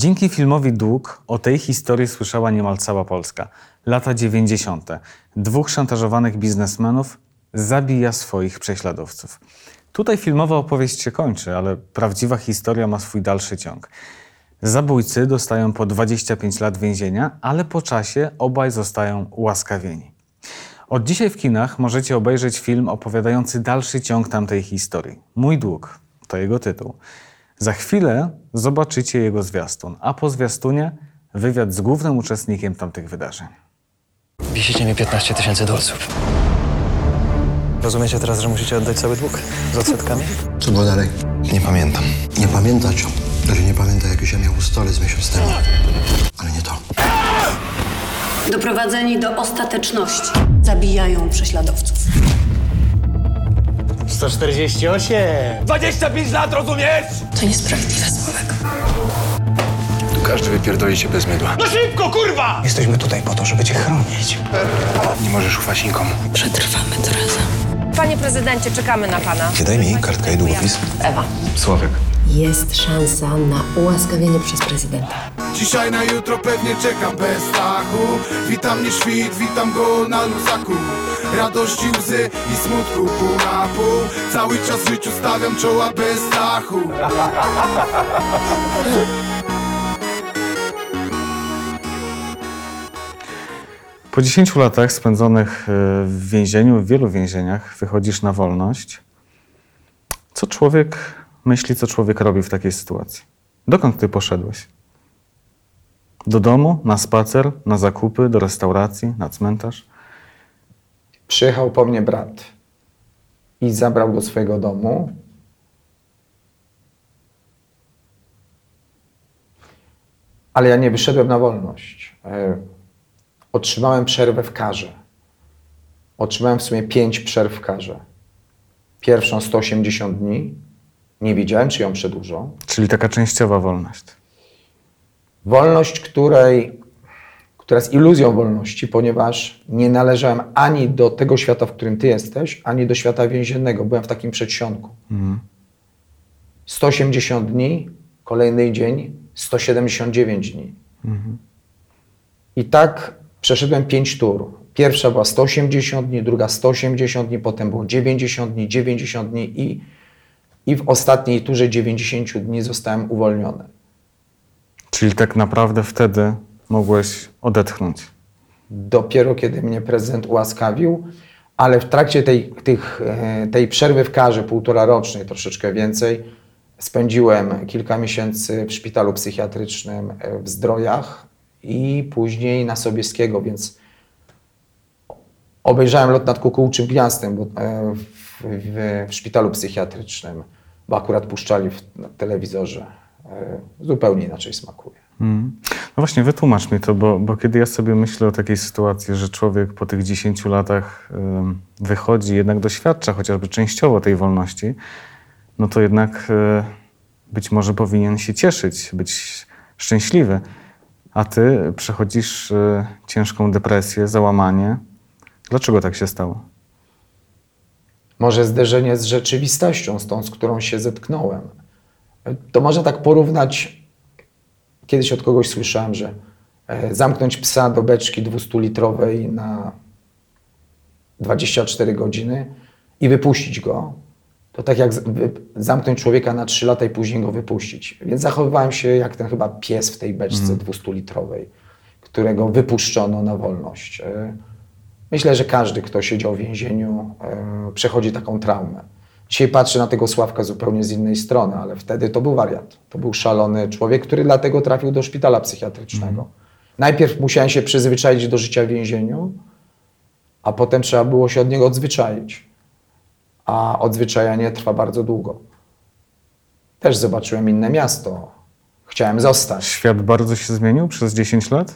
Dzięki filmowi Dług o tej historii słyszała niemal cała Polska. Lata 90. Dwóch szantażowanych biznesmenów zabija swoich prześladowców. Tutaj filmowa opowieść się kończy, ale prawdziwa historia ma swój dalszy ciąg. Zabójcy dostają po 25 lat więzienia, ale po czasie obaj zostają ułaskawieni. Od dzisiaj w kinach możecie obejrzeć film opowiadający dalszy ciąg tamtej historii. Mój dług to jego tytuł. Za chwilę zobaczycie jego zwiastun, a po zwiastunie wywiad z głównym uczestnikiem tamtych wydarzeń. Wisicie mi 15 tysięcy dolców. Rozumiecie teraz, że musicie oddać cały dług z odsetkami? Co było dalej? Nie pamiętam. Nie pamiętać. Że nie pamięta, jak już ja miał z miesiąc temu. Ale nie to. Doprowadzeni do ostateczności. Zabijają prześladowców. 148! 25 lat, rozumiesz? To niesprawiedliwe, Sławek. Tu każdy wypierdoli się bez mydła. No szybko, kurwa! Jesteśmy tutaj po to, żeby cię chronić. Nie możesz ufać nikomu. Przetrwamy to razem. Panie prezydencie, czekamy na pana. Daj mi kartkę i długopis. Ewa. Sławek. Jest szansa na ułaskawienie przez prezydenta. Dzisiaj na jutro pewnie czekam bez strachu Witam nie świt, witam go na luzaku Radości, łzy i smutku pół na pół Cały czas w życiu stawiam czoła bez strachu Po 10 latach spędzonych y, w więzieniu, w wielu więzieniach, wychodzisz na wolność. Co człowiek myśli, co człowiek robi w takiej sytuacji? Dokąd ty poszedłeś? Do domu, na spacer, na zakupy, do restauracji, na cmentarz? Przyjechał po mnie brat i zabrał do swojego domu. Ale ja nie wyszedłem na wolność. E, Otrzymałem przerwę w karze. Otrzymałem w sumie pięć przerw w karze. Pierwszą 180 dni. Nie wiedziałem, czy ją przedłużą. Czyli taka częściowa wolność. Wolność, której, która jest iluzją wolności, ponieważ nie należałem ani do tego świata, w którym ty jesteś, ani do świata więziennego. Byłem w takim przedsionku. 180 dni, kolejny dzień, 179 dni. I tak przeszedłem pięć tur. Pierwsza była 180 dni, druga 180 dni, potem było 90 dni, 90 dni i, i w ostatniej turze 90 dni zostałem uwolniony. Czyli tak naprawdę wtedy mogłeś odetchnąć. dopiero kiedy mnie prezydent ułaskawił, ale w trakcie tej, tych, e, tej przerwy w karze, półtora rocznej, troszeczkę więcej, spędziłem kilka miesięcy w szpitalu psychiatrycznym e, w Zdrojach i później na Sobieskiego, więc obejrzałem lot nad Kukułczym Gniazdem bo, e, w, w, szpitalu psychiatrycznym, bo akurat puszczali w telewizorze. E, Zupełnie inaczej smakuje. Mm. No właśnie, wytłumacz mi to, bo, bo kiedy ja sobie myślę o takiej sytuacji, że człowiek po tych 10 latach ym, wychodzi, jednak doświadcza chociażby częściowo tej wolności, no to jednak y, być może powinien się cieszyć, być szczęśliwy. A ty przechodzisz y, ciężką depresję, załamanie. Dlaczego tak się stało? Może zderzenie z rzeczywistością, z tą, z którą się zetknąłem. To można tak porównać. Kiedyś od kogoś słyszałem, że e, zamknąć psa do beczki 200-litrowej na 24 godziny i wypuścić go, to tak jak zamknąć człowieka na 3 lata i później go wypuścić. Więc zachowywałem się jak ten chyba pies w tej beczce 200-litrowej, którego wypuszczono na wolność. Myślę, że każdy, kto siedział w więzieniu, e, przechodzi taką traumę. Dzisiaj patrzę na tego Sławka zupełnie z innej strony, ale wtedy to był wariat. To był szalony człowiek, który dlatego trafił do szpitala psychiatrycznego. Najpierw musiałem się przyzwyczaić do życia w więzieniu, a potem trzeba było się od niego odzwyczaić. A odzwyczajanie trwa bardzo długo. Też zobaczyłem inne miasto. Chciałem zostać. Świat bardzo się zmienił przez 10 lat?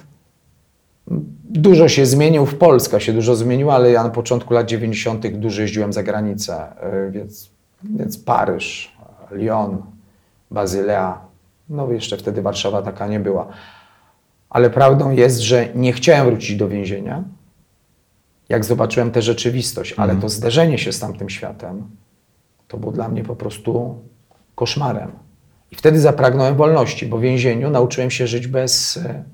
Dużo się zmienił w Polsce, się dużo zmieniło, ale ja na początku lat 90. dużo jeździłem za granicę, y, więc, więc Paryż, Lyon, Bazylea, no jeszcze wtedy Warszawa taka nie była. Ale prawdą jest, że nie chciałem wrócić do więzienia, jak zobaczyłem tę rzeczywistość, ale to zderzenie się z tamtym światem, to było dla mnie po prostu koszmarem. I wtedy zapragnąłem wolności, bo w więzieniu nauczyłem się żyć bez, e,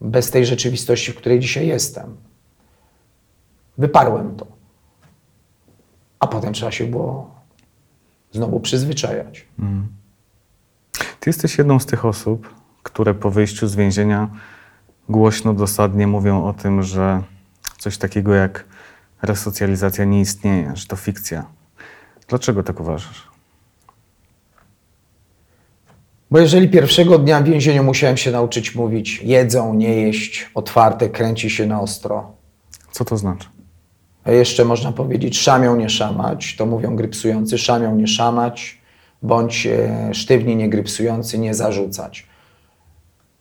bez tej rzeczywistości, w której dzisiaj jestem. Wyparłem to. A potem trzeba się było znowu przyzwyczajać. Ty jesteś jedną z tych osób, które po wyjściu z więzienia głośno, dosadnie mówią o tym, że coś takiego jak resocjalizacja nie istnieje, że to fikcja. Dlaczego tak uważasz? Bo jeżeli pierwszego dnia w więzieniu musiałem się nauczyć mówić jedzą, nie jeść, otwarte, kręci się na ostro, Co to znaczy? a jeszcze można powiedzieć szamią, nie szamać, to mówią grypsujący, szamią, nie szamać, bądź e, sztywni, nie grypsujący, nie zarzucać.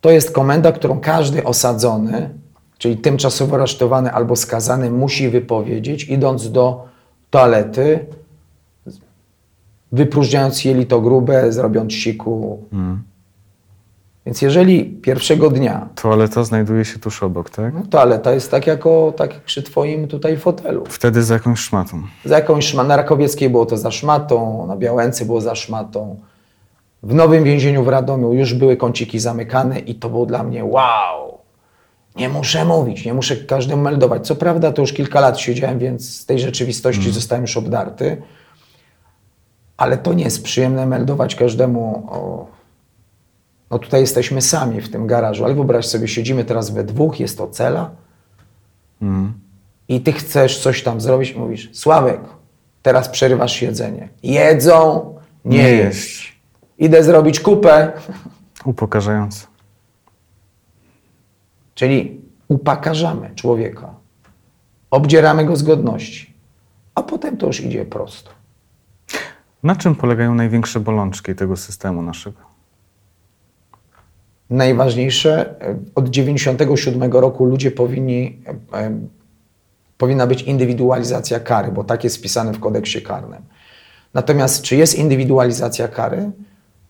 To jest komenda, którą każdy osadzony, czyli tymczasowo aresztowany albo skazany, musi wypowiedzieć, idąc do toalety, wypróżniając jelito grube, zrobiąc siku. Więc jeżeli pierwszego dnia Toaleta znajduje się tuż obok, tak? no, toaleta jest tak, jako, tak przy twoim tutaj fotelu. Wtedy za jakąś szmatą. Za jakąś szma- na Rakowieckiej było to za szmatą, na Białęce było za szmatą. W nowym więzieniu w Radomiu już były kąciki zamykane i to było dla mnie wow. Nie muszę mówić, nie muszę każdemu meldować. Co prawda to już kilka lat siedziałem, więc z tej rzeczywistości zostałem już obdarty. Ale to nie jest przyjemne meldować każdemu. O... No tutaj jesteśmy sami w tym garażu, ale wyobraź sobie, siedzimy teraz we dwóch, jest to cela i ty chcesz coś tam zrobić, mówisz, Sławek, teraz przerywasz jedzenie. Jedzą, nie, Nie jeść. Idę zrobić kupę. Upokarzające. Czyli upakarzamy człowieka, obdzieramy go z godności, a potem to już idzie prosto. Na czym polegają największe bolączki tego systemu naszego? Najważniejsze, e, od 97 roku ludzie powinni, e, e, powinna być indywidualizacja kary, bo tak jest wpisane w kodeksie karnym. Natomiast czy jest indywidualizacja kary?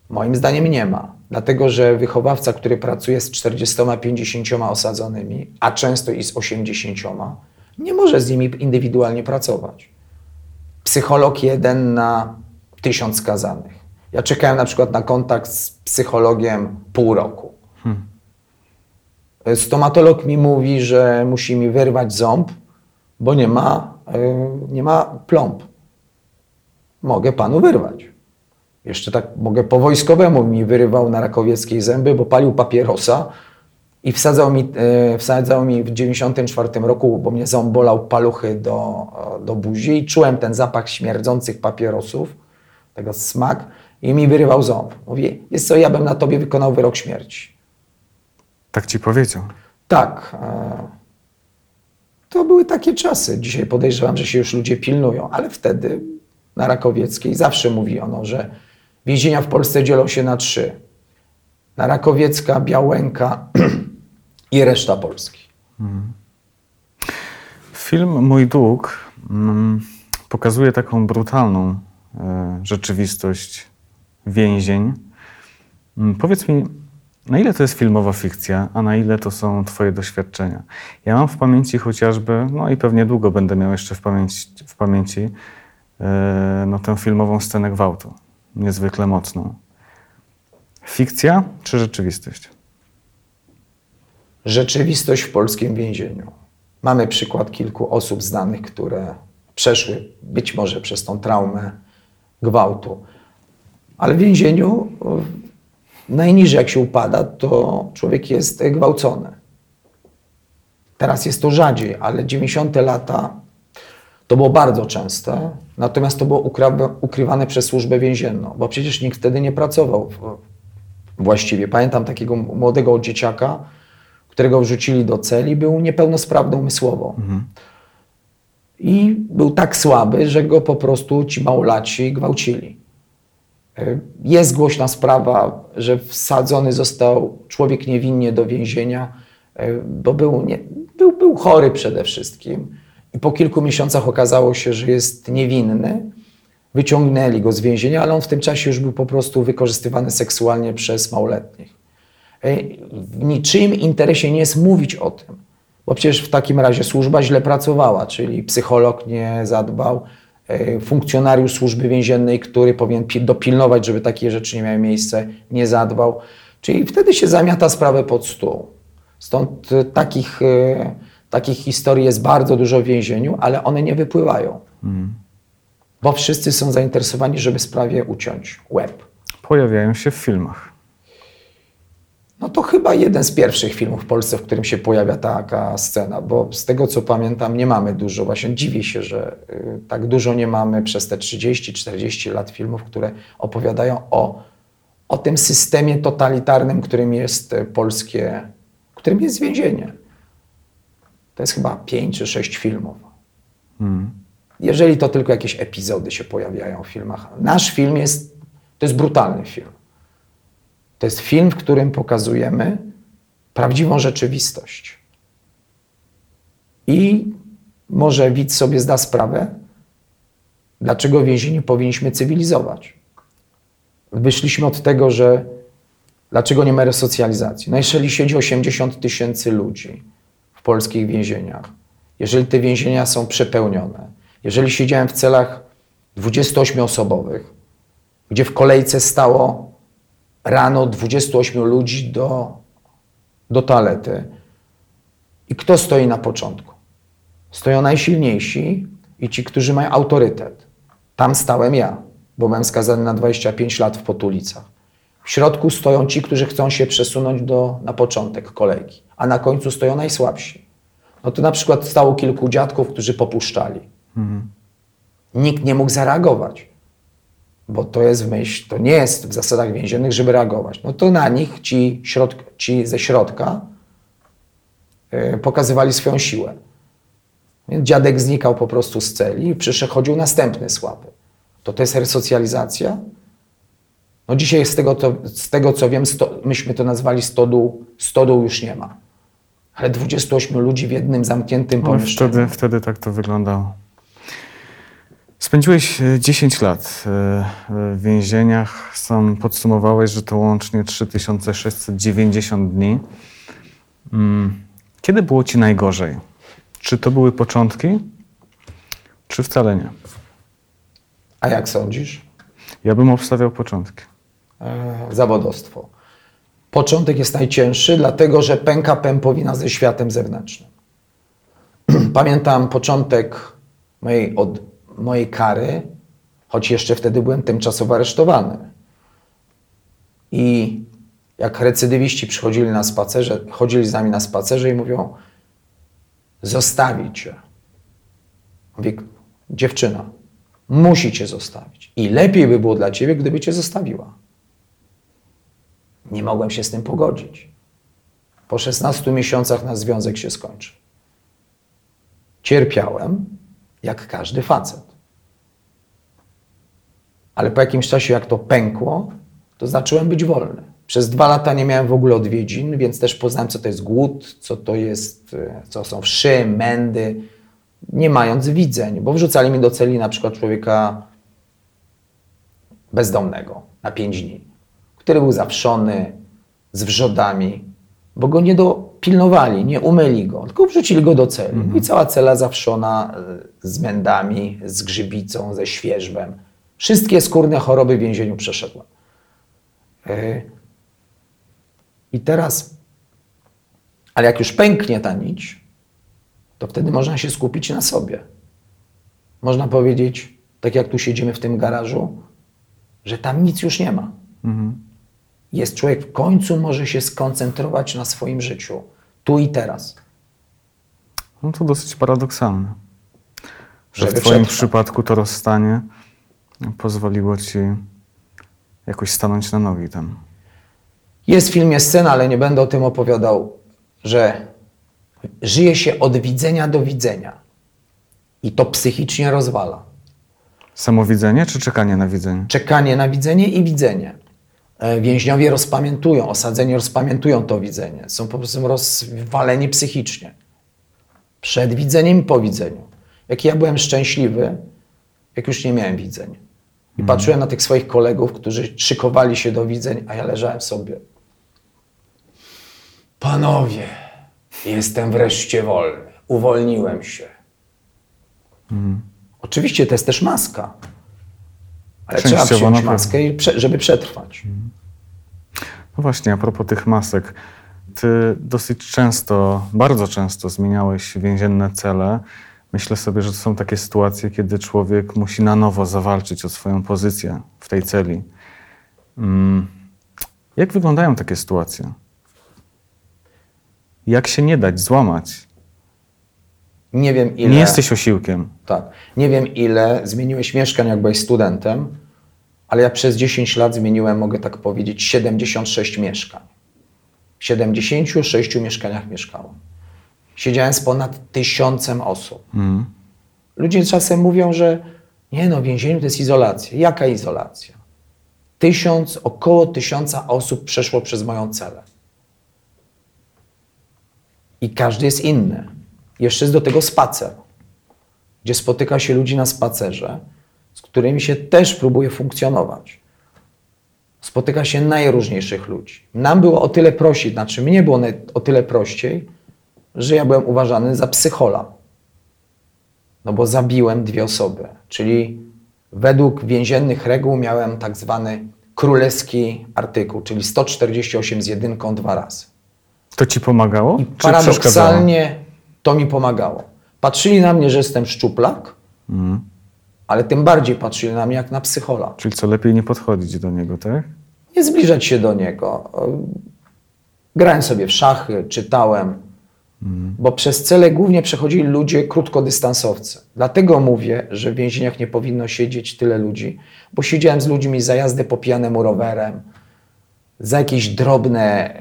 Moim zdaniem nie ma. Dlatego, że wychowawca, który pracuje z 40-50 osadzonymi, a często i z 80, nie może z nimi indywidualnie pracować. Psycholog jeden na tysiąc skazanych. Ja czekałem na przykład na kontakt z psychologiem pół roku. Stomatolog mi mówi, że musi mi wyrwać ząb, bo nie ma, y, nie ma plomb. Mogę panu wyrwać. Jeszcze tak mogę po wojskowemu mi wyrywał na Rakowieckiej zęby, bo palił papierosa i wsadzał mi, e, wsadzał mi w 94 roku, bo mnie ząb bolał paluchy do, do buzi i czułem ten zapach śmierdzących papierosów, tego smak i mi wyrywał ząb. Mówi, jest co, ja bym na tobie wykonał wyrok śmierci. Tak ci powiedział. Tak. e, To były takie czasy. Dzisiaj podejrzewam, że się już ludzie pilnują, ale wtedy na Rakowieckiej zawsze mówiono, że więzienia w Polsce dzielą się na trzy. Na Rakowiecka, Białęka i reszta Polski. Film Mój Dług mm, pokazuje taką brutalną rzeczywistość więzień. Mm, powiedz mi, na ile to jest filmowa fikcja, a na ile to są Twoje doświadczenia? Ja mam w pamięci chociażby, no i pewnie długo będę miał jeszcze w pamięci, w pamięci e, no, tę filmową scenę gwałtu. Niezwykle mocną. Fikcja czy rzeczywistość? Rzeczywistość w polskim więzieniu. Mamy przykład kilku osób znanych, które przeszły być może przez tą traumę gwałtu. Ale w więzieniu o, najniżej jak się upada, to człowiek jest gwałcony. Teraz jest to rzadziej, ale 90 lata to było bardzo częste, natomiast to było ukrywane przez służbę więzienną, bo przecież nikt wtedy nie pracował właściwie. Pamiętam takiego młodego dzieciaka, którego wrzucili do celi, był niepełnosprawny umysłowo. I był tak słaby, że go po prostu ci małolaci gwałcili. Y, Jest głośna sprawa, że wsadzony został człowiek niewinnie do więzienia, y, bo był, nie, był, był chory przede wszystkim. I po kilku miesiącach okazało się, że jest niewinny. Wyciągnęli go z więzienia, ale on w tym czasie już był po prostu wykorzystywany seksualnie przez małoletnich. Y, W niczym interesie nie jest mówić o tym, bo przecież w takim razie służba źle pracowała, czyli psycholog nie zadbał, e, funkcjonariusz służby więziennej, który powinien pi- dopilnować, żeby takie rzeczy nie miały miejsca, nie zadbał. Czyli wtedy się zamiata sprawę pod stół. Stąd e, takich, e, takich historii jest bardzo dużo w więzieniu, ale one nie wypływają. Bo wszyscy są zainteresowani, żeby sprawie uciąć łeb. Pojawiają się w filmach. No to chyba jeden z pierwszych filmów w Polsce, w którym się pojawia taka scena, bo z tego co pamiętam nie mamy dużo, właśnie dziwię się, że y, tak dużo nie mamy przez te 30-40 lat filmów, które opowiadają o, o tym systemie totalitarnym, którym jest y, polskie, którym jest więzienie. To jest chyba 5 czy 6 filmów. Jeżeli to tylko jakieś epizody się pojawiają w filmach. Nasz film jest, to jest brutalny film. To jest film, w którym pokazujemy prawdziwą rzeczywistość. I może widz sobie zda sprawę, dlaczego więzienie powinniśmy cywilizować. Wyszliśmy od tego, że dlaczego nie ma resocjalizacji. No jeżeli siedzi 80 tysięcy ludzi w polskich więzieniach, jeżeli te więzienia są przepełnione, jeżeli siedziałem w celach 28-osobowych, gdzie w kolejce stało rano 28 ludzi do, do toalety. I kto stoi na początku? Stoją najsilniejsi i ci, którzy mają autorytet. Tam stałem ja, bo byłem skazany na 25 lat w Potulicach. W środku stoją ci, którzy chcą się przesunąć do, na początek kolejki, a na końcu stoją najsłabsi. No to na przykład stało kilku dziadków, którzy popuszczali. Nikt nie mógł zareagować bo to jest w myśl, to nie jest w zasadach więziennych, żeby reagować. No to na nich ci, środk, ci ze środka y, pokazywali swoją siłę. Więc dziadek znikał po prostu z celi i przychodził następny słaby. To to jest resocjalizacja? No dzisiaj z tego, to, z tego co wiem, sto, myśmy to nazwali stodół, stodół już nie ma. Ale 28 ludzi w jednym zamkniętym No, pomieszczeniu. wtedy, wtedy tak to wyglądało. Spędziłeś e, 10 lat e, w więzieniach. Sam podsumowałeś, że to łącznie 3690 dni. Mm, Kiedy było ci najgorzej? Czy to były początki, czy wcale nie? A jak sądzisz? Ja bym obstawiał początki. e, zawodostwo. Początek jest najcięższy, dlatego że pęka pępowina ze światem zewnętrznym. Pamiętam początek mojej, od, mojej kary, choć jeszcze wtedy byłem tymczasowo aresztowany. I jak recydywiści przychodzili na spacerze, chodzili z nami na spacerze i mówią, zostawić cię. Mówię, dziewczyna, musi cię zostawić. I lepiej by było dla ciebie, gdyby cię zostawiła. Nie mogłem się z tym pogodzić. Po 16 miesiącach nasz związek się skończy. Cierpiałem, jak każdy facet. Ale po jakimś czasie, jak to pękło, to zacząłem być wolny. Przez dwa lata nie miałem w ogóle odwiedzin, więc też poznałem, co to jest głód, co to jest, e, co są wszy, mędy, nie mając widzeń, bo wrzucali mi do celi na przykład człowieka bezdomnego na pięć dni, który był zawszony, z wrzodami, bo go nie dopilnowali, nie umyli go, tylko wrzucili go do celi. I cała cela zawszona e, z mędami, z grzybicą, ze świerzbem. Wszystkie skórne choroby w więzieniu przeszedłem. E, I teraz, ale jak już pęknie ta nić, to wtedy można się skupić na sobie. Można powiedzieć, tak jak tu siedzimy w tym garażu, że tam nic już nie ma. Jest człowiek w końcu może się skoncentrować na swoim życiu, tu i teraz. No to dosyć paradoksalne. Że Żeby w twoim przetrwać. przypadku to rozstanie pozwoliło ci jakoś stanąć na nogi tam. Jest w filmie scena, ale nie będę o tym opowiadał, że żyje się od widzenia do widzenia. I to psychicznie rozwala. Samowidzenie czy czekanie na widzenie? Czekanie na widzenie i widzenie. E, Więźniowie rozpamiętują, osadzeni rozpamiętują to widzenie. Są po prostu rozwaleni psychicznie. Przed widzeniem i po widzeniu. Jak ja byłem szczęśliwy, jak już nie miałem widzeń. I patrzyłem na tych swoich kolegów, którzy szykowali się do widzeń, a ja leżałem sobie. Panowie, jestem wreszcie wolny. Uwolniłem się. O Oczywiście to jest też maska. Ale trzeba przyjąć maskę, i żeby przetrwać. No właśnie, a propos tych masek. Ty dosyć często, bardzo często zmieniałeś więzienne cele. Myślę sobie, że to są takie sytuacje, kiedy człowiek musi na nowo zawalczyć o swoją pozycję w tej celi. Mm. Jak wyglądają takie sytuacje? Jak się nie dać złamać? Nie wiem ile. Nie jesteś osiłkiem. Tak. Nie wiem ile zmieniłeś mieszkań, jak byłeś studentem, ale ja przez 10 lat zmieniłem, mogę tak powiedzieć, 76 mieszkań. W 76 mieszkaniach mieszkałem. Siedziałem z ponad tysiącem osób. Ludzie czasem mówią, że nie no, w więzieniu to jest izolacja. Jaka izolacja? Tysiąc, około tysiąca osób przeszło przez moją celę. I każdy jest inny. Jeszcze jest do tego spacer, gdzie spotyka się ludzi na spacerze, z którymi się też próbuje funkcjonować. Spotyka się najróżniejszych ludzi. Nam było o tyle prościej, znaczy mnie było o tyle prościej, że ja byłem uważany za psychola. No bo zabiłem dwie osoby, czyli według więziennych reguł miałem tak zwany królewski artykuł, czyli 148 z jedynką dwa razy. To ci pomagało? I paradoksalnie to mi pomagało. Patrzyli na mnie, że jestem szczuplak, Mhm. ale tym bardziej patrzyli na mnie jak na psychola. Czyli co, lepiej nie podchodzić do niego, tak? Nie zbliżać się do niego. Grałem sobie w szachy, czytałem, bo przez cele głównie przechodzili ludzie krótkodystansowcy. Dlatego mówię, że w więzieniach nie powinno siedzieć tyle ludzi, bo siedziałem z ludźmi za jazdę po pijanemu rowerem, za jakieś drobne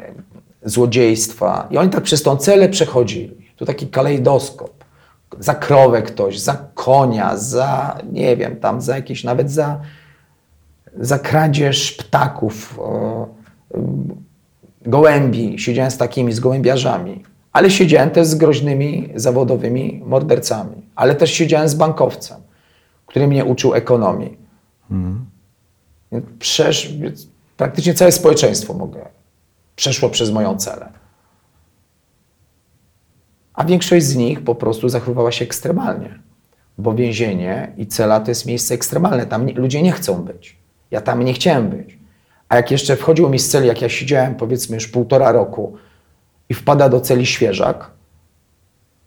złodziejstwa i oni tak przez tą celę przechodzili. To taki kalejdoskop. Za krowę ktoś, za konia, za, nie wiem, tam za jakieś, nawet za, za kradzież ptaków, gołębi. Siedziałem z takimi, z gołębiarzami. Ale siedziałem też z groźnymi zawodowymi mordercami. Ale też siedziałem z bankowcem, który mnie uczył ekonomii. Więc Przesz, praktycznie całe społeczeństwo mogę, przeszło przez moją celę. A większość z nich po prostu zachowywała się ekstremalnie. Bo więzienie i cela to jest miejsce ekstremalne. Tam nie, ludzie nie chcą być. Ja tam nie chciałem być. A jak jeszcze wchodziło mi z celi, jak ja siedziałem powiedzmy już półtora roku i wpada do celi świeżak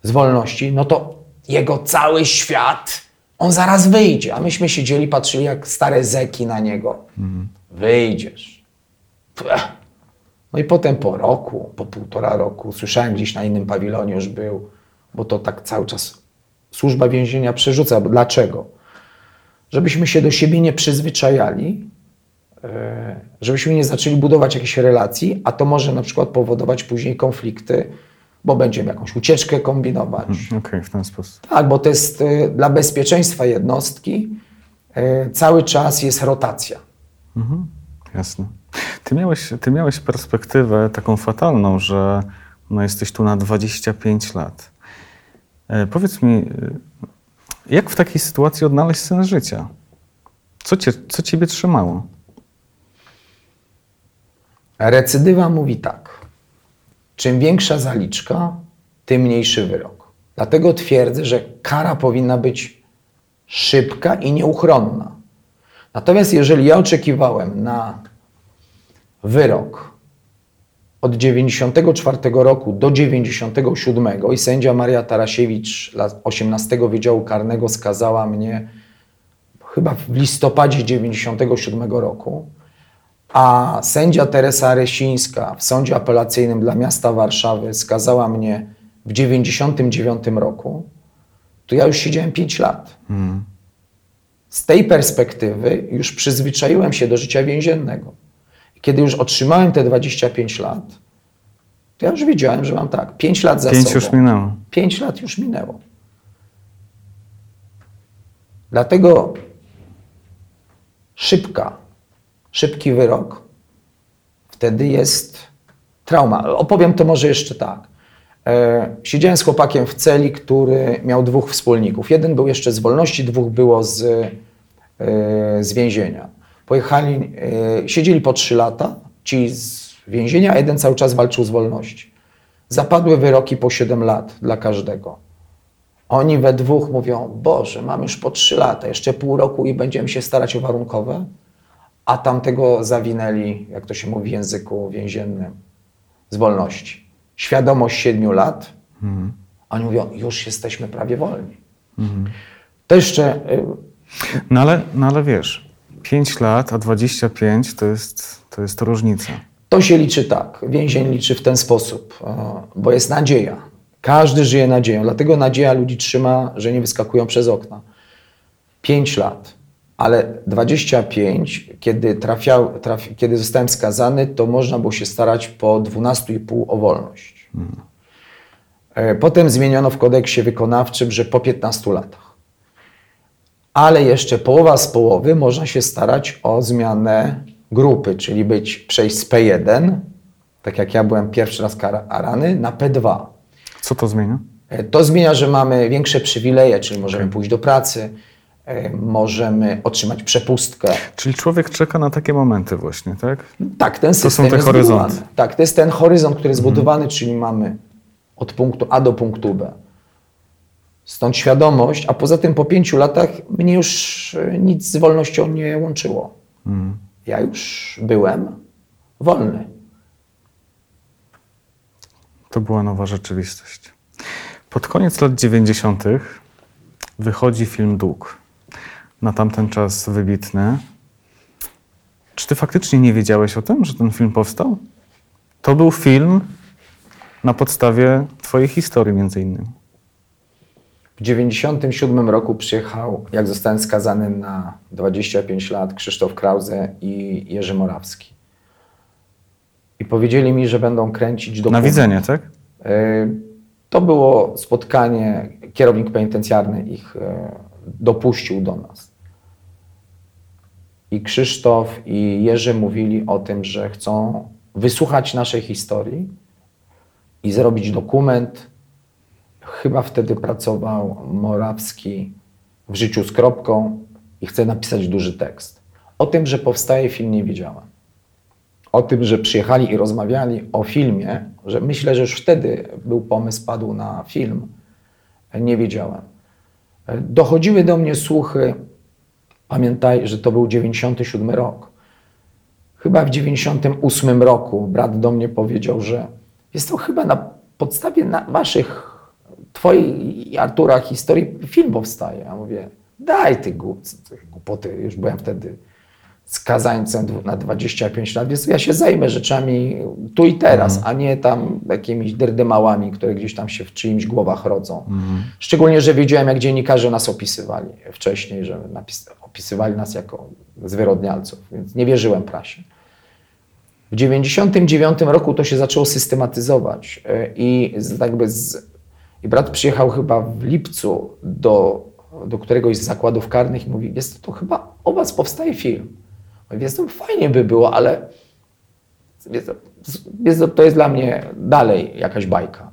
z wolności, no to jego cały świat, on zaraz wyjdzie. A myśmy siedzieli, patrzyli jak stare zeki na niego. Wyjdziesz. Pech. No i potem po roku, po półtora roku, słyszałem gdzieś na innym pawilonie już był, bo to tak cały czas służba więzienia przerzuca. Dlaczego? Żebyśmy się do siebie nie przyzwyczajali, żebyśmy nie zaczęli budować jakichś relacji, a to może na przykład powodować później konflikty, bo będziemy jakąś ucieczkę kombinować. Okej, w ten sposób. Tak, bo to jest e, dla bezpieczeństwa jednostki e, cały czas jest rotacja. Jasne. Ty miałeś, ty miałeś perspektywę taką fatalną, że no, jesteś tu na 25 lat. E, powiedz mi, e, jak w takiej sytuacji odnaleźć sens życia? Co, cię, co ciebie trzymało? Recydywa mówi tak. Czym większa zaliczka, tym mniejszy wyrok. Dlatego twierdzę, że kara powinna być szybka i nieuchronna. Natomiast jeżeli ja oczekiwałem na wyrok od 94 roku do 97 i sędzia Maria Tarasiewicz dla 18 Wydziału Karnego skazała mnie chyba w listopadzie 97 roku, a sędzia Teresa Resińska w sądzie apelacyjnym dla miasta Warszawy skazała mnie w 99 roku, to ja już siedziałem 5 lat. Z tej perspektywy już przyzwyczaiłem się do życia więziennego. Kiedy już otrzymałem te 25 lat, to ja już wiedziałem, że mam tak, 5 lat za Pięć sobą. już minęło. 5 lat już minęło. Dlatego szybka, szybki wyrok wtedy jest trauma. Opowiem to może jeszcze tak. E, siedziałem z chłopakiem w celi, który miał dwóch wspólników. Jeden był jeszcze z wolności, dwóch było z, e, z więzienia. Pojechali, e, siedzieli po trzy lata, ci z więzienia, a jeden cały czas walczył z wolności. Zapadły wyroki po 7 lat dla każdego. Oni we dwóch mówią, Boże, mam już po trzy lata, jeszcze pół roku i będziemy się starać o warunkowe, a tamtego zawinęli, jak to się mówi w języku więziennym, z wolności. Świadomość siedmiu lat, a oni mówią, już jesteśmy prawie wolni. To jeszcze y, No ale, no ale wiesz, 5 lat, a 25 to jest, to jest różnica. To się liczy tak. Więzień liczy w ten sposób, bo jest nadzieja. Każdy żyje nadzieją, dlatego nadzieja ludzi trzyma, że nie wyskakują przez okna. 5 lat, ale 25, kiedy, trafiał, traf, kiedy zostałem skazany, to można było się starać po 12,5 o wolność. E, Potem zmieniono w kodeksie wykonawczym, że po 15 latach. Ale jeszcze połowa z połowy można się starać o zmianę grupy, czyli być przejść z P1, tak jak ja byłem pierwszy raz karany, na P2. Co to zmienia? E, To zmienia, że mamy większe przywileje, czyli możemy pójść do pracy, możemy otrzymać przepustkę. Czyli człowiek czeka na takie momenty właśnie, tak? Tak, ten są system te jest horyzonty. zbudowany. Tak, to jest ten horyzont, który jest zbudowany, czyli mamy od punktu A do punktu B. Stąd świadomość, a poza tym po pięciu latach mnie już e, nic z wolnością nie łączyło. Ja już byłem wolny. To była nowa rzeczywistość. Pod koniec lat 90. wychodzi film Dług. Na tamten czas wybitny. Czy ty faktycznie nie wiedziałeś o tym, że ten film powstał? To był film na podstawie twojej historii między innymi. W 97 roku przyjechał, jak zostałem skazany na 25 lat, Krzysztof Krause i Jerzy Morawski. I powiedzieli mi, że będą kręcić Na dokument. widzenie, tak? Y, To było spotkanie, kierownik penitencjarny ich y, dopuścił do nas. I Krzysztof i Jerzy mówili o tym, że chcą wysłuchać naszej historii i zrobić dokument. Chyba wtedy pracował Morawski w życiu z kropką i chce napisać duży tekst. O tym, że powstaje film, nie wiedziałem o tym, że przyjechali i rozmawiali o filmie, że myślę, że już wtedy był pomysł, padł na film, nie wiedziałem. Dochodziły do mnie słuchy, pamiętaj, że to był 97 rok. Chyba w 98 roku brat do mnie powiedział, że jest to chyba na podstawie na waszych, twojej i Artura historii film powstaje. Ja mówię, daj ty głup- głupoty, już byłem wtedy skazańcem na 25 lat, więc ja się zajmę rzeczami tu i teraz, a nie tam jakimiś derdymałami, które gdzieś tam się w czyimś głowach rodzą. Szczególnie, że wiedziałem, jak dziennikarze nas opisywali wcześniej, że opisywali nas jako zwyrodnialców, więc nie wierzyłem prasie. W 99 roku to się zaczęło systematyzować y, i jakby z, i brat przyjechał chyba w lipcu do, do któregoś z zakładów karnych i mówi, jest to chyba o was powstaje film. Jest to fajnie by było, ale to, jest dla mnie dalej jakaś bajka.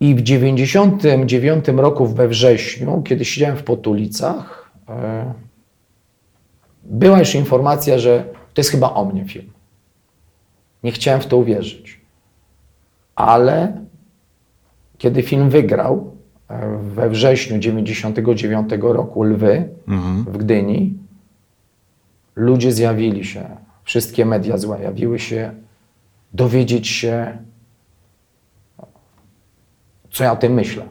I w 99 roku we wrześniu, kiedy siedziałem w Potulicach, e, była już informacja, że to jest chyba o mnie film. Nie chciałem w to uwierzyć. Ale kiedy film wygrał e, we wrześniu 99 roku Lwy w Gdyni, ludzie zjawili się, wszystkie media zjawiły się, dowiedzieć się, co ja o tym myślę.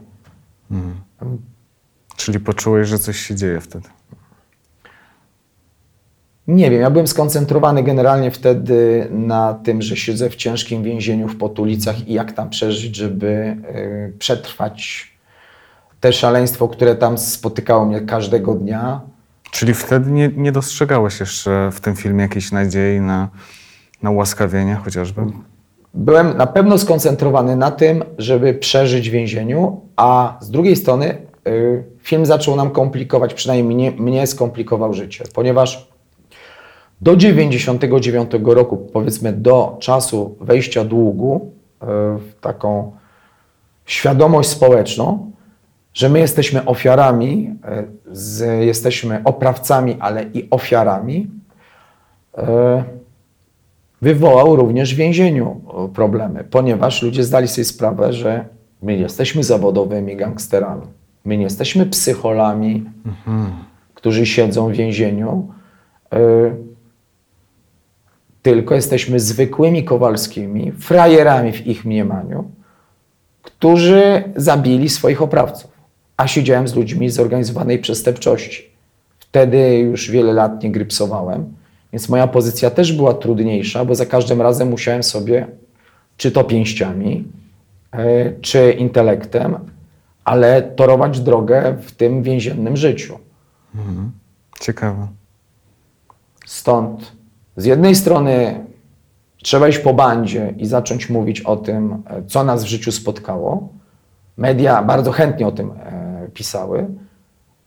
Czyli poczułeś, że coś się dzieje wtedy. Nie wiem, ja byłem skoncentrowany generalnie wtedy na tym, że siedzę w ciężkim więzieniu w Potulicach i jak tam przeżyć, żeby y, przetrwać te szaleństwo, które tam spotykało mnie każdego dnia. Czyli wtedy nie, nie dostrzegałeś jeszcze w tym filmie jakiejś nadziei na, na ułaskawienie chociażby? Byłem na pewno skoncentrowany na tym, żeby przeżyć w więzieniu, a z drugiej strony y, film zaczął nam komplikować, przynajmniej mnie, mnie skomplikował życie, ponieważ do 99 roku, powiedzmy do czasu wejścia długu y, w taką świadomość społeczną, że my jesteśmy ofiarami, y, z, jesteśmy oprawcami, ale i ofiarami, y, wywołał również w więzieniu e, problemy, ponieważ ludzie zdali sobie sprawę, że My nie jesteśmy zawodowymi gangsterami. My nie jesteśmy psycholami, którzy siedzą w więzieniu. tylko jesteśmy zwykłymi Kowalskimi, frajerami w ich mniemaniu, którzy zabili swoich oprawców. A siedziałem z ludźmi z zorganizowanej przestępczości. Wtedy już wiele lat nie grypsowałem, więc moja pozycja też była trudniejsza, bo za każdym razem musiałem sobie, czy to pięściami, e, czy intelektem, ale torować drogę w tym więziennym życiu. Ciekawe. Stąd z jednej strony trzeba iść po bandzie i zacząć mówić o tym, e, co nas w życiu spotkało. Media bardzo chętnie o tym e, pisały,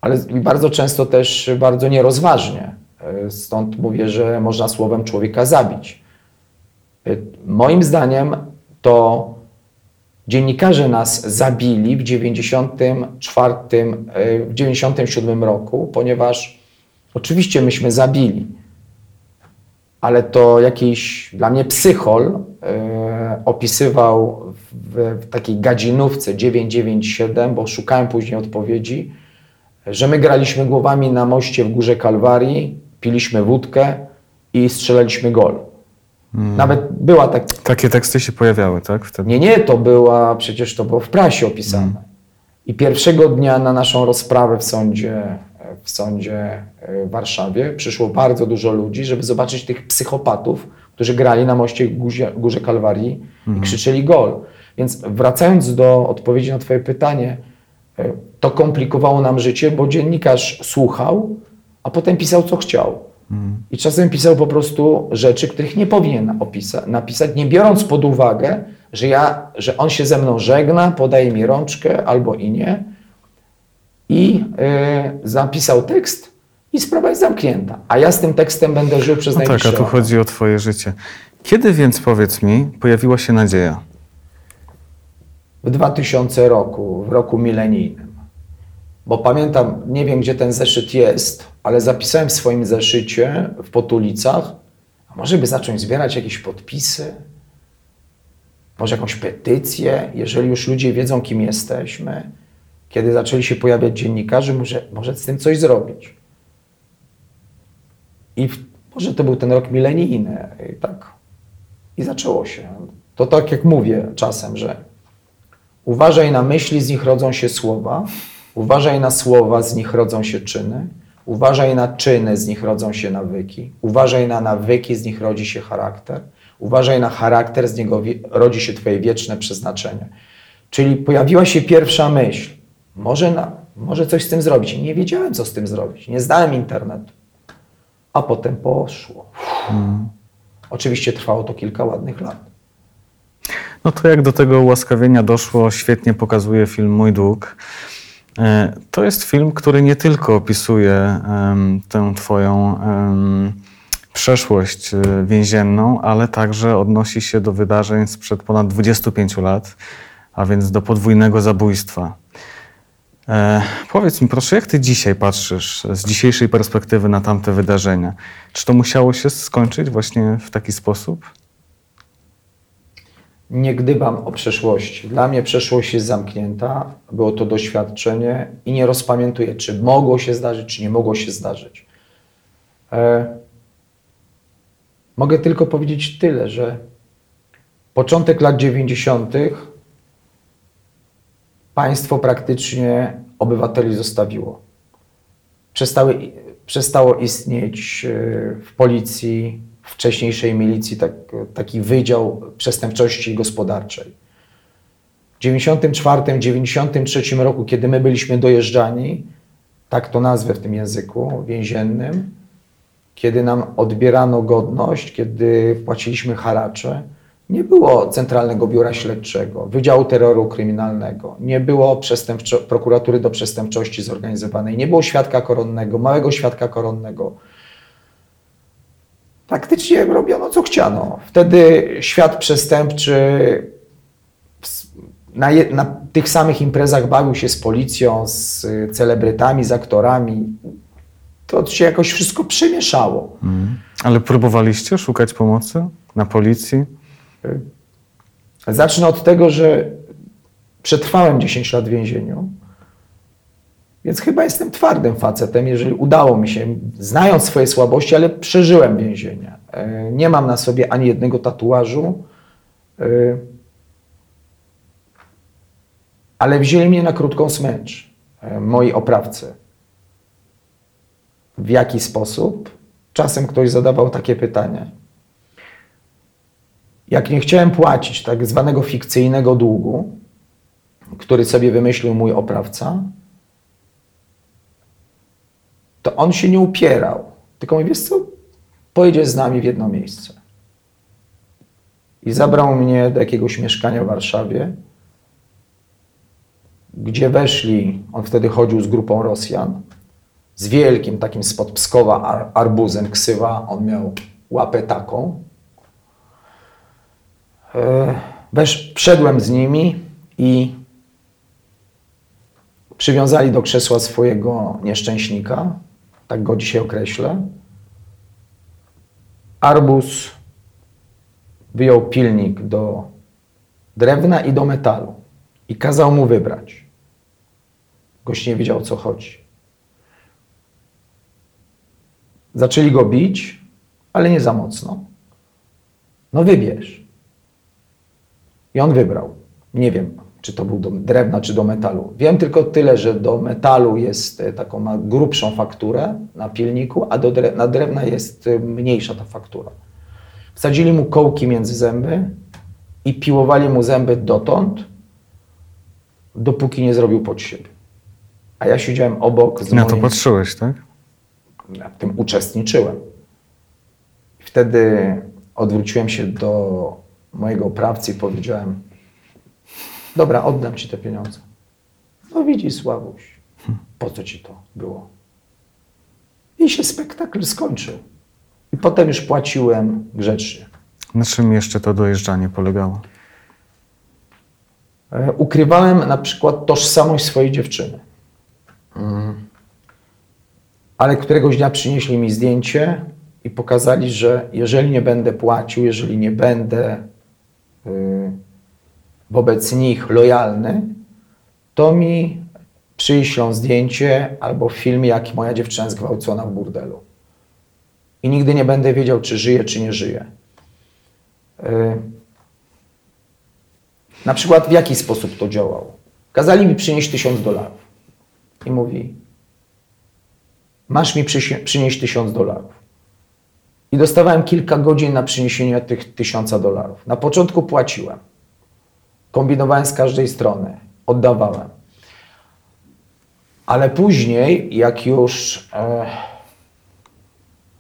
ale bardzo często też bardzo nierozważnie. E, Stąd mówię, że można słowem człowieka zabić. E, Moim zdaniem to dziennikarze nas zabili w 94, e, w 97 roku, ponieważ oczywiście myśmy zabili, ale to jakiś dla mnie psychol e, opisywał w, w takiej gadzinówce 997, bo szukałem później odpowiedzi, że my graliśmy głowami na moście w Górze Kalwarii, piliśmy wódkę i strzelaliśmy gol. Nawet była tak, Takie teksty się pojawiały, tak? Wtedy? nie, nie, to była, przecież to było w prasie opisane. I pierwszego dnia na naszą rozprawę w sądzie, w sądzie e, w Warszawie przyszło bardzo dużo ludzi, żeby zobaczyć tych psychopatów, którzy grali na moście Górze, Górze Kalwarii i krzyczeli gol. Więc wracając do odpowiedzi na twoje pytanie, e, to komplikowało nam życie, bo dziennikarz słuchał, a potem pisał co chciał. I czasem pisał po prostu rzeczy, których nie powinien opisa- napisać, nie biorąc pod uwagę, że, ja, że on się ze mną żegna, podaje mi rączkę albo i nie. I y, zapisał tekst i sprawa jest zamknięta. A ja z tym tekstem będę żył przez No tak, najbliższe a tu lata. chodzi o twoje życie. Kiedy więc, powiedz mi, pojawiła się nadzieja? w 2000 roku, w roku milenijnym. Bo pamiętam, nie wiem gdzie ten zeszyt jest, ale zapisałem w swoim zeszycie w Potulicach, a może by zacząć zbierać jakieś podpisy, może jakąś petycję, jeżeli już ludzie wiedzą, kim jesteśmy. Kiedy zaczęli się pojawiać dziennikarze, może, może z tym coś zrobić. I w, może to był ten rok milenijny. I tak. I zaczęło się. To tak jak mówię czasem, że Uważaj na myśli, z nich rodzą się słowa. Uważaj na słowa, z nich rodzą się czyny. Uważaj na czyny, z nich rodzą się nawyki. Uważaj na nawyki, z nich rodzi się charakter. Uważaj na charakter, z niego rodzi się Twoje wieczne przeznaczenie. Czyli pojawiła się pierwsza myśl. Może, na, może coś z tym zrobić. Nie wiedziałem, co z tym zrobić. Nie znałem internetu. A potem poszło. Oczywiście trwało to kilka ładnych lat. No to jak do tego ułaskawienia doszło, świetnie pokazuje film Mój Dług. E, To jest film, który nie tylko opisuje em, tę twoją em, przeszłość e, więzienną, ale także odnosi się do wydarzeń sprzed ponad 25 lat, a więc do podwójnego zabójstwa. E, powiedz mi proszę, jak ty dzisiaj patrzysz z dzisiejszej perspektywy na tamte wydarzenia? Czy to musiało się skończyć właśnie w taki sposób? Nie gdybam o przeszłości. Dla mnie przeszłość jest zamknięta, było to doświadczenie i nie rozpamiętuję, czy mogło się zdarzyć, czy nie mogło się zdarzyć. E, mogę tylko powiedzieć tyle, że początek lat 90. państwo praktycznie obywateli zostawiło. Przestały, przestało istnieć e, w policji, w wcześniejszej milicji tak, taki wydział przestępczości gospodarczej. W 94-93 roku, kiedy my byliśmy dojeżdżani, tak to nazwę w tym języku więziennym, kiedy nam odbierano godność, kiedy płaciliśmy haracze, nie było Centralnego Biura Śledczego, Wydziału Terroru Kryminalnego, nie było prokuratury do przestępczości zorganizowanej, nie było świadka koronnego, małego świadka koronnego. Praktycznie robiono co chciano. Wtedy świat przestępczy na, je, na tych samych imprezach bawił się z policją, z celebrytami, z aktorami. To się jakoś wszystko przemieszało. Ale próbowaliście szukać pomocy na policji? Zacznę od tego, że Przetrwałem 10 lat w więzieniu, więc chyba jestem twardym facetem, jeżeli udało mi się, znając swoje słabości, ale przeżyłem więzienie. E, Nie mam na sobie ani jednego tatuażu, e, ale wzięli mnie na krótką smycz e, moi oprawcy. W jaki sposób? Czasem ktoś zadawał takie pytanie. Jak nie chciałem płacić tak zwanego fikcyjnego długu, który sobie wymyślił mój oprawca, to on się nie upierał. Tylko mówi, wiesz co, pojedziesz z nami w jedno miejsce. I zabrał mnie do jakiegoś mieszkania w Warszawie, gdzie weszli, on wtedy chodził z grupą Rosjan, z wielkim takim spod Pskowa ar arbuzem ksywa, on miał łapę taką. E, Wesz, wszedłem z nimi i przywiązali do krzesła swojego nieszczęśnika, tak go dzisiaj określę. Arbus wyjął pilnik do drewna i do metalu i kazał mu wybrać. Gość nie wiedział, o co chodzi. Zaczęli go bić, ale nie za mocno. No wybierz. I on wybrał. Nie wiem, czy to był do drewna, czy do metalu. Wiem tylko tyle, że do metalu jest e, taką ma grubszą fakturę na pilniku, a do dre na drewna jest e, mniejsza ta faktura. Wsadzili mu kołki między zęby i piłowali mu zęby dotąd, dopóki nie zrobił pod siebie. A ja siedziałem obok z Na to moim... patrzyłeś, tak? Ja w tym uczestniczyłem. Wtedy odwróciłem się do mojego oprawcy i powiedziałem: Dobra, oddam ci te pieniądze. No widzisz, Sławuś, po co ci to było? I się spektakl skończył. I potem już płaciłem grzecznie. Na czym jeszcze to dojeżdżanie polegało? E, Ukrywałem na przykład tożsamość swojej dziewczyny. Mm. Ale któregoś dnia przynieśli mi zdjęcie i pokazali, że jeżeli nie będę płacił, jeżeli nie będę wobec nich lojalny, to mi przyślą zdjęcie albo film, jak moja dziewczyna zgwałcona w burdelu. I nigdy nie będę wiedział, czy żyje, czy nie żyje. Y, na przykład w jaki sposób to działało? Kazali mi przynieść tysiąc dolarów. I mówi, masz mi przynieść tysiąc dolarów. I dostawałem kilka godzin na przyniesienie tych tysiąca dolarów. Na początku płaciłem. Kombinowałem z każdej strony. Oddawałem. Ale później, jak już e,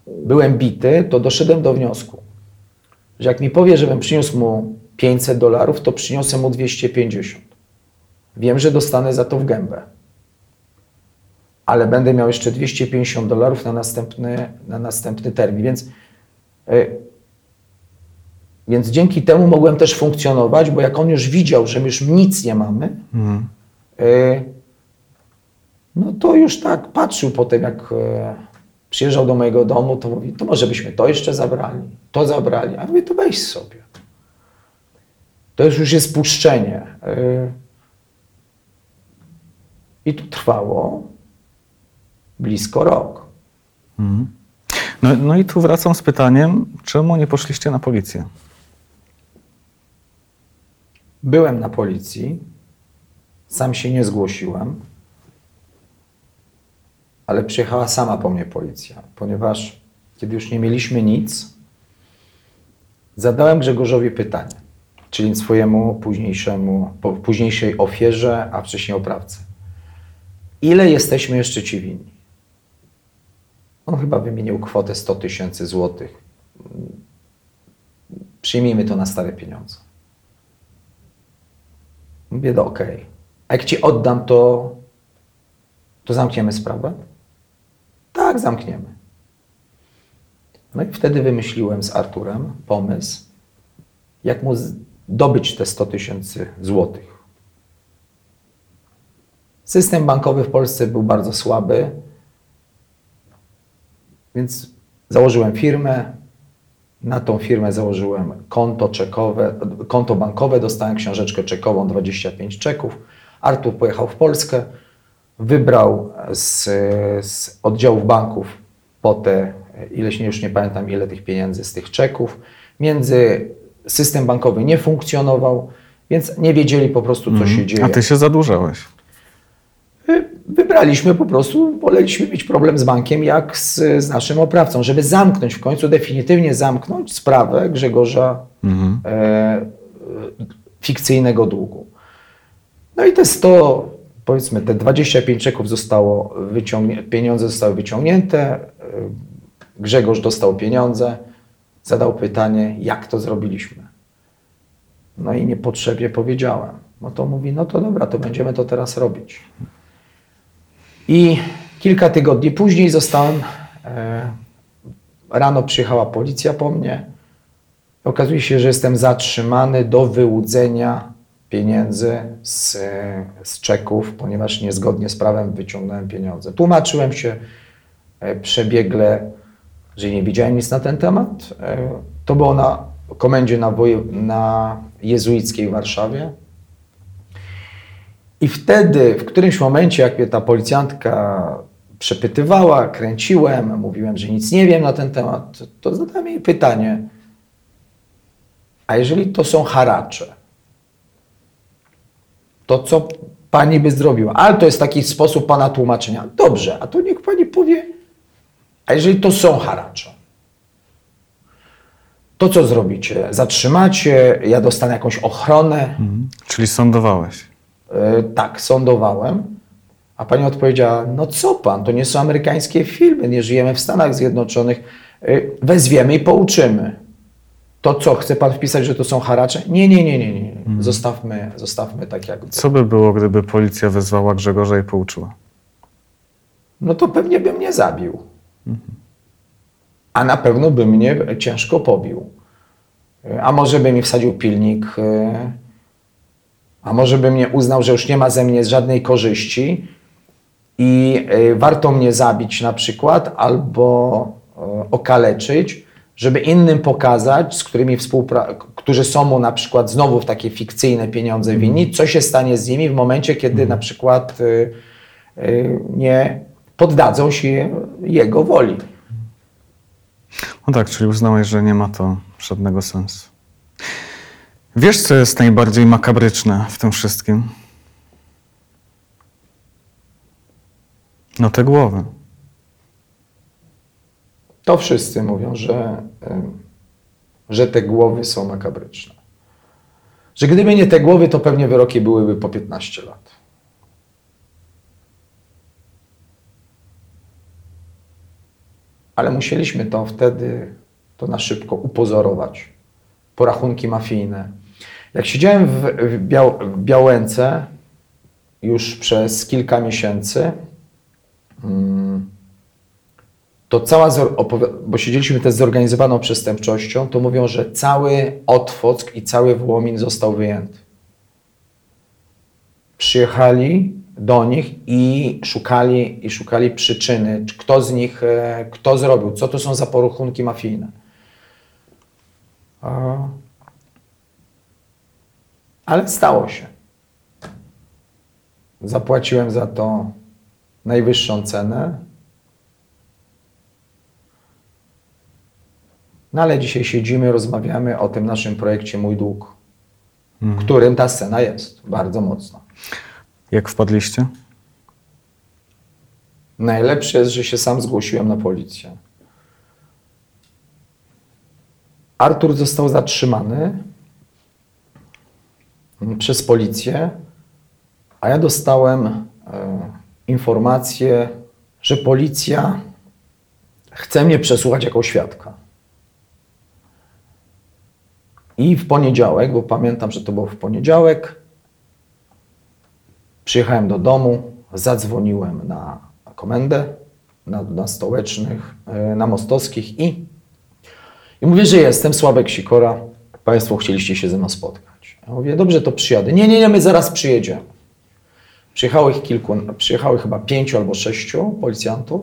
byłem bity, to doszedłem do wniosku, że jak mi powie, żebym przyniósł mu 500 dolarów, to przyniosę mu 250. Wiem, że dostanę za to w gębę. Ale będę miał jeszcze 250 dolarów na następny, na następny termin. Więc, więc dzięki temu mogłem też funkcjonować, bo jak on już widział, że my już nic nie mamy, y, no to już tak patrzył potem, jak y, przyjeżdżał do mojego domu, to mówi, to może byśmy to jeszcze zabrali, to zabrali. A mówię, to weź sobie. To już, już jest puszczenie. I to trwało blisko rok. No, no i tu wracam z pytaniem, czemu nie poszliście na policję? Byłem na policji, sam się nie zgłosiłem, ale przyjechała sama po mnie policja, ponieważ kiedy już nie mieliśmy nic, zadałem Grzegorzowi pytanie, czyli swojemu późniejszemu, późniejszej ofierze, a wcześniej oprawcy. Ile jesteśmy jeszcze ci winni? On chyba wymienił kwotę 100 tysięcy złotych. Przyjmijmy to na stare pieniądze. Mówię, no okej. A jak ci oddam, to, to zamkniemy sprawę? Tak, zamkniemy. No i wtedy wymyśliłem z Arturem pomysł, jak mu dobyć te 100 tysięcy złotych. System bankowy w Polsce był bardzo słaby, więc założyłem firmę, Na tą firmę założyłem konto czekowe, konto bankowe, dostałem książeczkę czekową, 25 czeków. Artur pojechał w Polskę, wybrał z, z oddziałów banków po te, ileś nie, już nie pamiętam ile tych pieniędzy z tych czeków. Między system bankowy nie funkcjonował, więc nie wiedzieli po prostu, co się dzieje. A ty się zadłużałeś. Wybraliśmy po prostu, woleliśmy mieć problem z bankiem jak z, z naszym oprawcą, żeby zamknąć w końcu, definitywnie zamknąć sprawę Grzegorza e, e, fikcyjnego długu. No i te 100, powiedzmy, te 25 czeków zostało wyciągnięte, pieniądze zostały wyciągnięte, e, Grzegorz dostał pieniądze, zadał pytanie, jak to zrobiliśmy. No i niepotrzebnie powiedziałem. No to mówi, no to dobra, to będziemy to teraz robić. I kilka tygodni później zostałem, e, rano przyjechała policja po mnie. Okazuje się, że jestem zatrzymany do wyłudzenia pieniędzy z, z czeków, ponieważ niezgodnie z prawem wyciągnąłem pieniądze. Tłumaczyłem się e, przebiegle, że nie wiedziałem nic na ten temat. E, to było na komendzie na, woje, na jezuickiej w Warszawie. I wtedy, w którymś momencie, jak mnie ta policjantka przepytywała, kręciłem, mówiłem, że nic nie wiem na ten temat, to zadałem jej pytanie, a jeżeli to są haracze, to co pani by zrobiła? Ale to jest taki sposób pana tłumaczenia. Dobrze, a to niech pani powie, a jeżeli to są haracze, to co zrobicie? Zatrzymacie, ja dostanę jakąś ochronę? Czyli sądowałeś. E, tak, sądowałem. A pani odpowiedziała, no co pan, to nie są amerykańskie filmy, nie żyjemy w Stanach Zjednoczonych. E, Wezwiemy i pouczymy. To co, chce pan wpisać, że to są haracze? Nie, nie, nie, nie, nie. Zostawmy, zostawmy tak jak Co by było, gdyby policja wezwała Grzegorza i pouczyła? No to pewnie by mnie zabił. A na pewno by mnie ciężko pobił. E, A może by mi wsadził pilnik, a może by mnie uznał, że już nie ma ze mnie żadnej korzyści i e, warto mnie zabić na przykład albo e, okaleczyć, żeby innym pokazać, z którymi współpra- którzy są mu na przykład znowu w takie fikcyjne pieniądze winni, co się stanie z nimi w momencie, kiedy na przykład e, nie poddadzą się jego woli. No tak, czyli uznałeś, że nie ma to żadnego sensu. Wiesz, co jest najbardziej makabryczne w tym wszystkim? No te głowy. To wszyscy mówią, że, że te głowy są makabryczne. Że gdyby nie te głowy, to pewnie wyroki byłyby po 15 lat. Ale musieliśmy to wtedy, to na szybko upozorować. Porachunki mafijne. Jak siedziałem w, Biał, Białęce już przez kilka miesięcy, mm, to cała, bo siedzieliśmy też zorganizowaną przestępczością, to mówią, że cały Otwock i cały Wołomin został wyjęty. Przyjechali do nich i szukali, i szukali przyczyny, czy kto z nich, e, kto zrobił, co to są za porachunki mafijne. Ale stało się. Zapłaciłem za to najwyższą cenę. No ale dzisiaj siedzimy, rozmawiamy o tym naszym projekcie Mój Dług, w którym ta scena jest bardzo mocna. Jak wpadliście? Najlepsze jest, że się sam zgłosiłem na policję. Artur został zatrzymany przez policję, a ja dostałem e, informację, że policja chce mnie przesłuchać jako świadka. I w poniedziałek, bo pamiętam, że to było w poniedziałek, przyjechałem do domu, zadzwoniłem na komendę, na, na stołecznych, e, na mostowskich i, i mówię, że jestem, Sławek Sikora, Państwo chcieliście się ze mną spotkać. Ja mówię, dobrze, to przyjadę. Nie, nie, nie, my zaraz przyjedziemy. Przyjechało ich kilku, przyjechało chyba pięciu albo sześciu policjantów.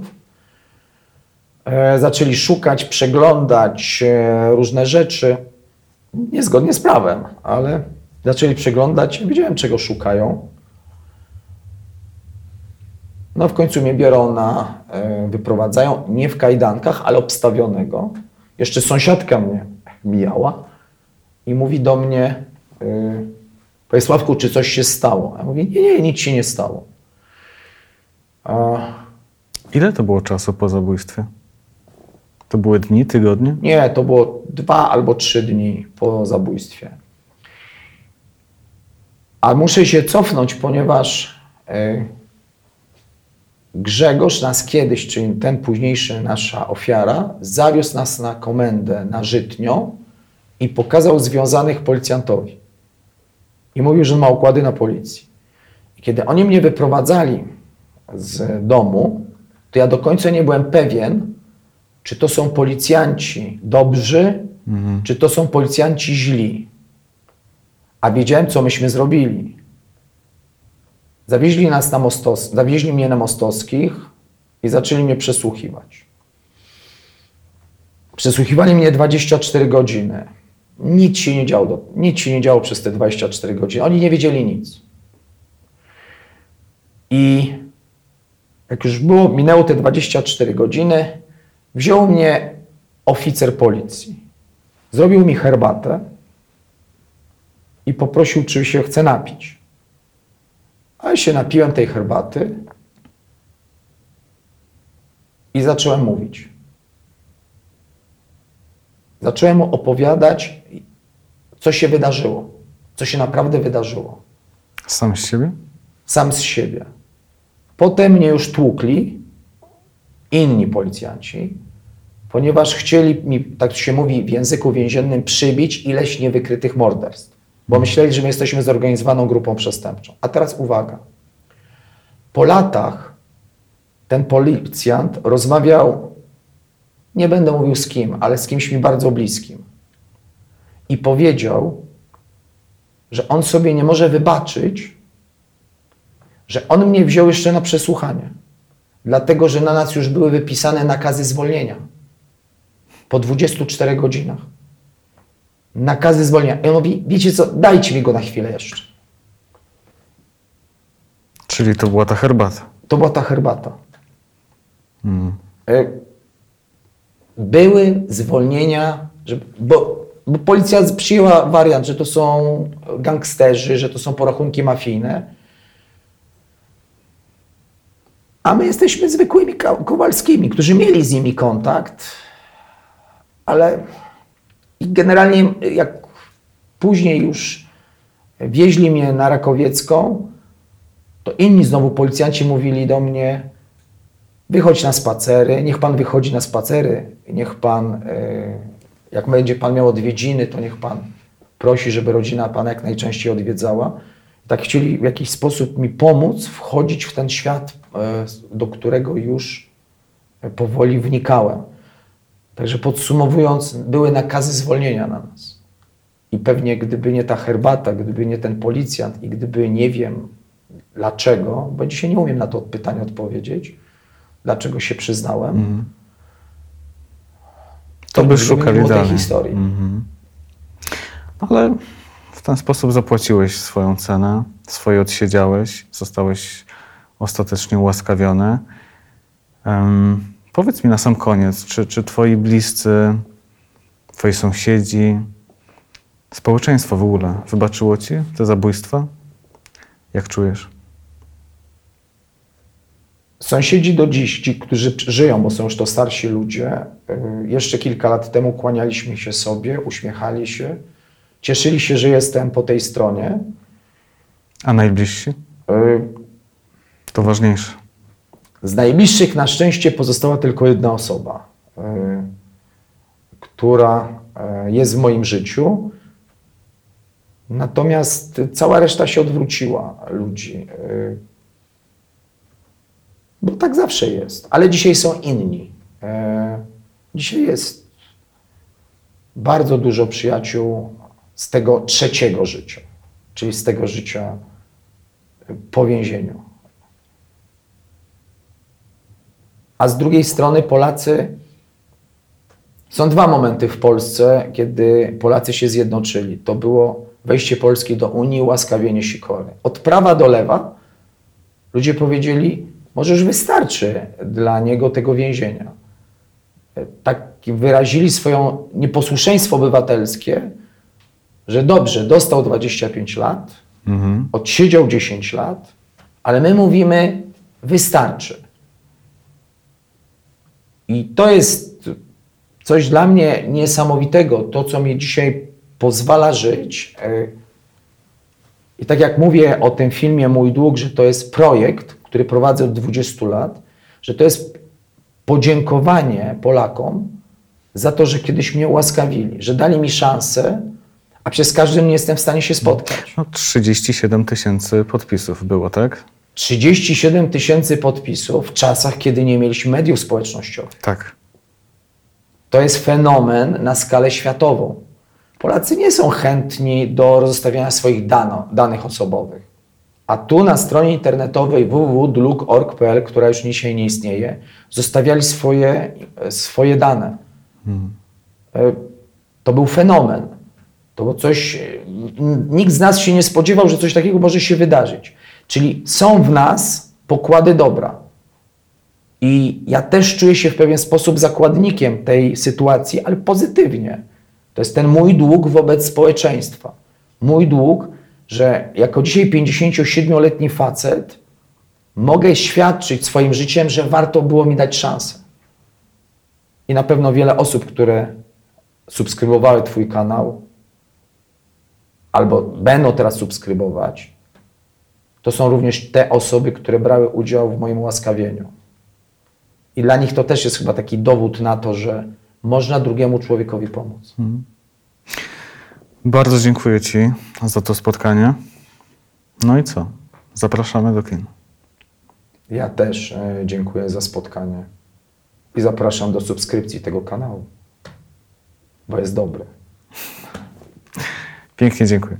E, zaczęli szukać, przeglądać e, różne rzeczy, niezgodnie z prawem, ale zaczęli przeglądać, wiedziałem czego szukają. No w końcu mnie biorą na, e, wyprowadzają, nie w kajdankach, ale obstawionego. Jeszcze sąsiadka mnie mijała i mówi do mnie, Panie Sławku, czy coś się stało? Ja mówię, nie, nie, nic się nie stało. A, Ile to było czasu po zabójstwie? To były dni, tygodnie? nie, to było dwa albo trzy dni po zabójstwie. A muszę się cofnąć, ponieważ y, Grzegorz nas kiedyś, czyli ten późniejszy nasza ofiara, zawiózł nas na komendę na Żytnią i pokazał związanych policjantowi. I mówił, że ma układy na policji. I kiedy oni mnie wyprowadzali z domu, to ja do końca nie byłem pewien, czy to są policjanci dobrzy, czy to są policjanci źli. A wiedziałem, co myśmy zrobili. Zawieźli nas na Mostos, zawieźli mnie na Mostowskich i zaczęli mnie przesłuchiwać. Przesłuchiwali mnie 24 godziny. Nic się nie działo, nic się nie działo przez te 24 godziny. Oni nie wiedzieli nic. I jak już było, minęło te 24 godziny, wziął mnie oficer policji. Zrobił mi herbatę i poprosił, czy się chce napić. A ja się napiłem tej herbaty i zacząłem mówić. Zacząłem mu opowiadać, co się wydarzyło, co się naprawdę wydarzyło. Sam z siebie? Sam z siebie. Potem mnie już tłukli inni policjanci, ponieważ chcieli mi, tak się mówi w języku więziennym, przybić ileś niewykrytych morderstw. Bo myśleli, że my jesteśmy zorganizowaną grupą przestępczą. A teraz uwaga. Po latach ten policjant rozmawiał, nie będę mówił z kim, ale z kimś mi bardzo bliskim. I powiedział, że on sobie nie może wybaczyć, że on mnie wziął jeszcze na przesłuchanie. Dlatego, że na nas już były wypisane nakazy zwolnienia. Po 24 godzinach. Nakazy zwolnienia. I on mówi, wiecie co, dajcie mi go na chwilę jeszcze. Czyli to była ta herbata. To była ta herbata. E, Były zwolnienia, że, bo, bo policja przyjęła wariant, że to są gangsterzy, że to są porachunki mafijne. A my jesteśmy zwykłymi Kowalskimi, którzy mieli z nimi kontakt, ale generalnie jak później już wieźli mnie na Rakowiecką, to inni znowu policjanci mówili do mnie, wychodź na spacery, niech pan wychodzi na spacery, niech pan, e, jak będzie pan miał odwiedziny, to niech pan prosi, żeby rodzina pana jak najczęściej odwiedzała. Tak chcieli w jakiś sposób mi pomóc wchodzić w ten świat, e, do którego już powoli wnikałem. Także podsumowując, były nakazy zwolnienia na nas. I pewnie gdyby nie ta herbata, gdyby nie ten policjant i gdyby nie wiem dlaczego, bo dzisiaj nie umiem na to pytanie odpowiedzieć, dlaczego się przyznałem, To by nigdy nie szukali tej historii. Ale w ten sposób zapłaciłeś swoją cenę, swoje odsiedziałeś, zostałeś ostatecznie ułaskawiony. Em, powiedz mi na sam koniec, czy, czy twoi bliscy, twoi sąsiedzi, społeczeństwo w ogóle wybaczyło ci te zabójstwa? Jak czujesz? Sąsiedzi do dziś, ci, którzy żyją, bo są już to starsi ludzie, y, jeszcze kilka lat temu kłanialiśmy się sobie, uśmiechali się, cieszyli się, że jestem po tej stronie. A najbliżsi? Y, To ważniejsze. Z najbliższych na szczęście pozostała tylko jedna osoba, y, która jest w moim życiu. Natomiast cała reszta się odwróciła ludzi. y, Bo tak zawsze jest. Ale dzisiaj są inni. E, Dzisiaj jest bardzo dużo przyjaciół z tego trzeciego życia, czyli z tego życia po więzieniu. A z drugiej strony Polacy Są dwa momenty w Polsce, kiedy Polacy się zjednoczyli. To było wejście Polski do Unii, ułaskawienie Sikory. Od prawa do lewa ludzie powiedzieli, może już wystarczy dla niego tego więzienia. Tak wyrazili swoje nieposłuszeństwo obywatelskie, że dobrze, dostał 25 lat, odsiedział 10 lat, ale my mówimy, wystarczy. I to jest coś dla mnie niesamowitego, to co mi dzisiaj pozwala żyć. Y, I tak jak mówię o tym filmie Mój Dług, że to jest projekt, który prowadzę od 20 lat, że to jest podziękowanie Polakom za to, że kiedyś mnie ułaskawili, że dali mi szansę, a przez każdym nie jestem w stanie się spotkać. No, 37 tysięcy podpisów było, tak? 37 tysięcy podpisów w czasach, kiedy nie mieliśmy mediów społecznościowych. Tak. To jest fenomen na skalę światową. Polacy nie są chętni do rozstawiania swoich dano, danych osobowych. A tu na stronie internetowej www.dluk.org.pl, która już dzisiaj nie istnieje, zostawiali swoje, swoje dane. E, To był fenomen. To było coś, e, nikt z nas się nie spodziewał, że coś takiego może się wydarzyć. Czyli są w nas pokłady dobra. I ja też czuję się w pewien sposób zakładnikiem tej sytuacji, ale pozytywnie. To jest ten mój dług wobec społeczeństwa. Mój dług, że jako dzisiaj 57-letni facet mogę świadczyć swoim życiem, że warto było mi dać szansę. I na pewno wiele osób, które subskrybowały Twój kanał, albo będą teraz subskrybować, to są również te osoby, które brały udział w moim ułaskawieniu. I dla nich to też jest chyba taki dowód na to, że można drugiemu człowiekowi pomóc. Bardzo dziękuję Ci za to spotkanie. No i co? Zapraszamy do kin. Ja też e, dziękuję za spotkanie i zapraszam do subskrypcji tego kanału, bo jest dobry. Pięknie dziękuję.